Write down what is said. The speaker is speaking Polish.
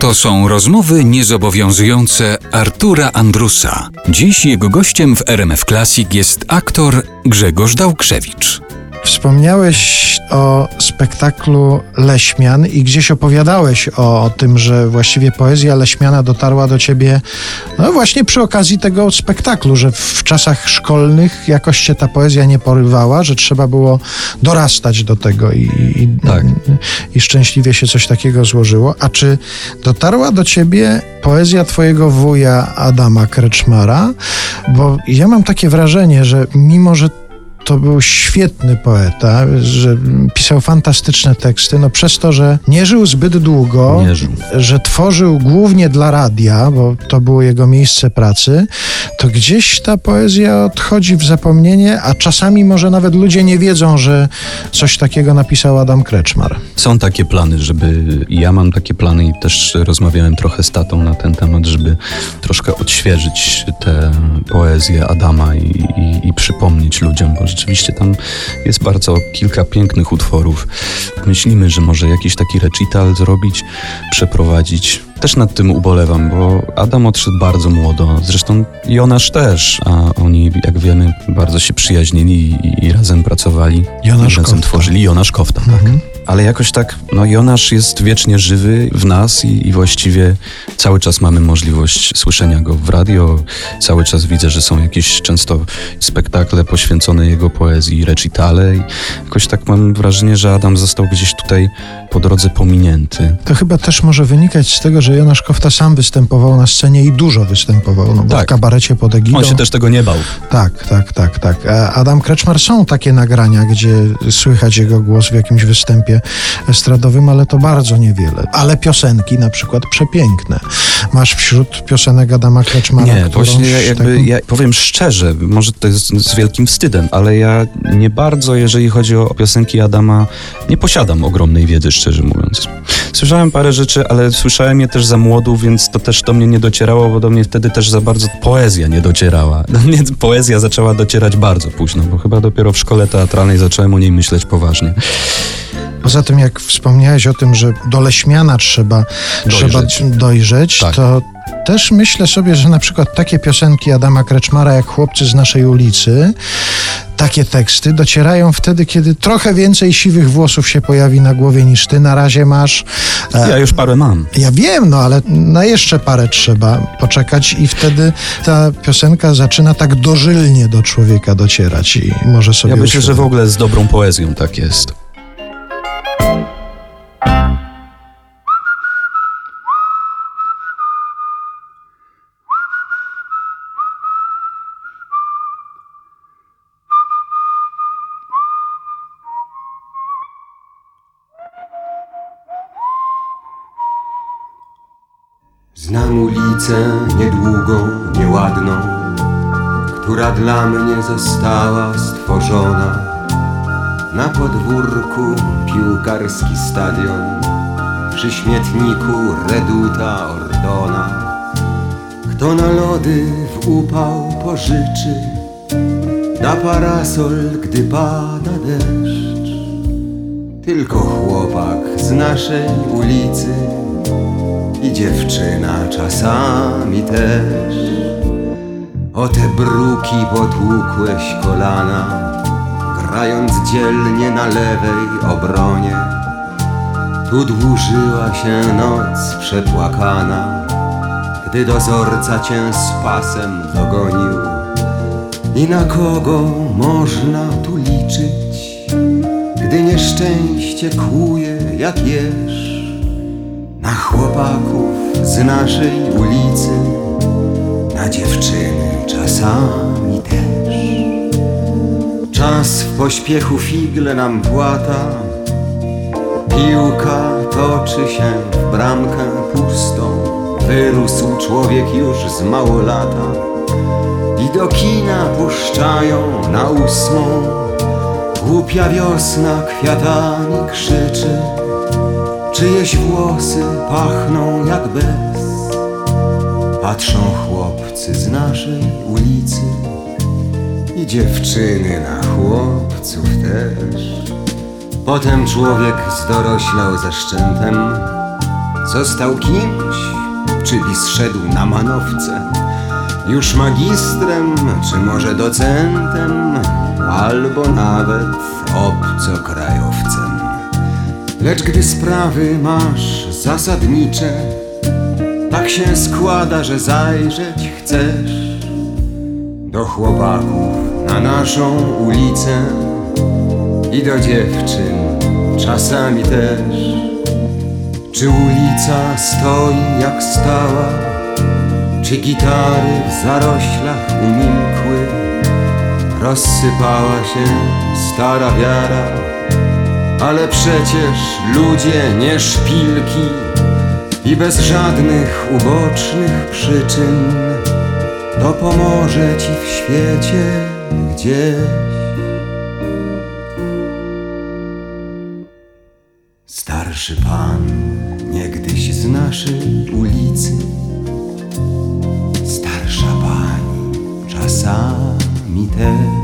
To są rozmowy niezobowiązujące Artura Andrusa. Dziś jego gościem w RMF Classic jest aktor Grzegorz Dałkrzewicz. Wspomniałeś o spektaklu Leśmian i gdzieś opowiadałeś o, o, tym, że właściwie poezja Leśmiana dotarła do ciebie no właśnie przy okazji tego spektaklu, że w czasach szkolnych jakoś cię ta poezja nie porywała, że trzeba było dorastać do tego i, i, Tak. i szczęśliwie się coś takiego złożyło. A czy dotarła do ciebie poezja twojego wuja Adama Kreczmara? Bo ja mam takie wrażenie, że mimo, że to był świetny poeta, że pisał fantastyczne teksty, no przez to, że nie żył zbyt długo, żył. że tworzył głównie dla radia, bo to było jego miejsce pracy, to gdzieś ta poezja odchodzi w zapomnienie, a czasami może nawet ludzie nie wiedzą, że coś takiego napisał Adam Kreczmar. Są takie plany, żeby. Ja mam takie plany i też rozmawiałem trochę z tatą na ten temat, żeby troszkę odświeżyć tę poezję Adama i, i, i przypomnieć ludziom, bo rzeczywiście tam jest bardzo kilka pięknych utworów. Myślimy, że może jakiś taki recital zrobić, przeprowadzić. Też nad tym ubolewam, bo Adam odszedł bardzo młodo. Zresztą Jonasz też, a oni, jak wiemy, bardzo się przyjaźnili i, i razem pracowali. Jonasz razem Kofta. tworzyli Jonasz Kofta, tak. Ale jakoś tak, no Jonasz jest wiecznie żywy w nas i, i właściwie cały czas mamy możliwość słyszenia go w radio. Cały czas widzę, że są jakieś często spektakle poświęcone jego poezji, recitale i jakoś tak mam wrażenie, że Adam został gdzieś tutaj po drodze pominięty. To chyba też może wynikać z tego, że Jonasz Kofta sam występował na scenie i dużo występował, no bo w Tak. kabarecie pod egidą. On się też tego nie bał. Tak, tak, tak, tak. A Adam Kreczmar są takie nagrania, gdzie słychać jego głos w jakimś występie estradowym, ale to bardzo niewiele. Ale piosenki na przykład przepiękne. Masz wśród piosenek Adama Kreczmara Nie, właśnie ja jakby, taką- ja powiem szczerze, może to jest z wielkim wstydem, ale ja nie bardzo, jeżeli chodzi o piosenki Adama, nie posiadam ogromnej wiedzy, szczerze mówiąc. Słyszałem parę rzeczy, ale słyszałem je też za młodu, więc to też do mnie nie docierało, bo do mnie wtedy też za bardzo poezja nie docierała. Do mnie poezja zaczęła docierać bardzo późno, bo chyba dopiero w szkole teatralnej zacząłem o niej myśleć poważnie. Poza tym, jak wspomniałeś o tym, że do Leśmiana trzeba Dojrzeć. trzeba dojrzeć Tak. to też myślę sobie, że na przykład takie piosenki Adama Kreczmara, jak Chłopcy z naszej ulicy, takie teksty docierają wtedy, kiedy trochę więcej siwych włosów się pojawi na głowie niż ty na razie masz. E, Ja już parę mam. Ja wiem, no ale na jeszcze parę trzeba poczekać i wtedy ta piosenka zaczyna tak dożylnie do człowieka docierać i może sobie Ja myślę, że w ogóle z dobrą poezją tak jest. Znam ulicę niedługą, nieładną, która dla mnie została stworzona. Na podwórku piłkarski stadion, przy śmietniku reduta Ordona. Kto na lody w upał pożyczy, da parasol, gdy pada deszcz. Tylko chłopak z naszej ulicy i dziewczyna czasami też. O te bruki potłukłeś kolana, grając dzielnie na lewej obronie. Tu dłużyła się noc przepłakana, gdy dozorca cię z pasem dogonił. I na kogo można tu liczyć, gdy nieszczęście kłuje jak jeż? Z naszej ulicy, na dziewczyny czasami też. Czas w pośpiechu figle nam płata, piłka toczy się w bramkę pustą. Wyrósł człowiek już z mało lata i do kina puszczają na ósmą. Głupia wiosna kwiatami krzyczy. Czyjeś włosy pachną jak bez Patrzą chłopcy z naszej ulicy I dziewczyny na chłopców też Potem człowiek zdoroślał ze szczętem został kimś, czyli zszedł na manowce. Już magistrem, czy może docentem, albo nawet obcokrajowcem. Lecz gdy sprawy masz zasadnicze, tak się składa, że zajrzeć chcesz do chłopaków na naszą ulicę i do dziewczyn czasami też. Czy ulica stoi jak stała, czy gitary w zaroślach umilkły? Rozsypała się stara wiara, ale przecież ludzie nie szpilki i bez żadnych ubocznych przyczyn to pomoże ci w świecie gdzieś. Starszy pan niegdyś z naszej ulicy, starsza pani czasami też.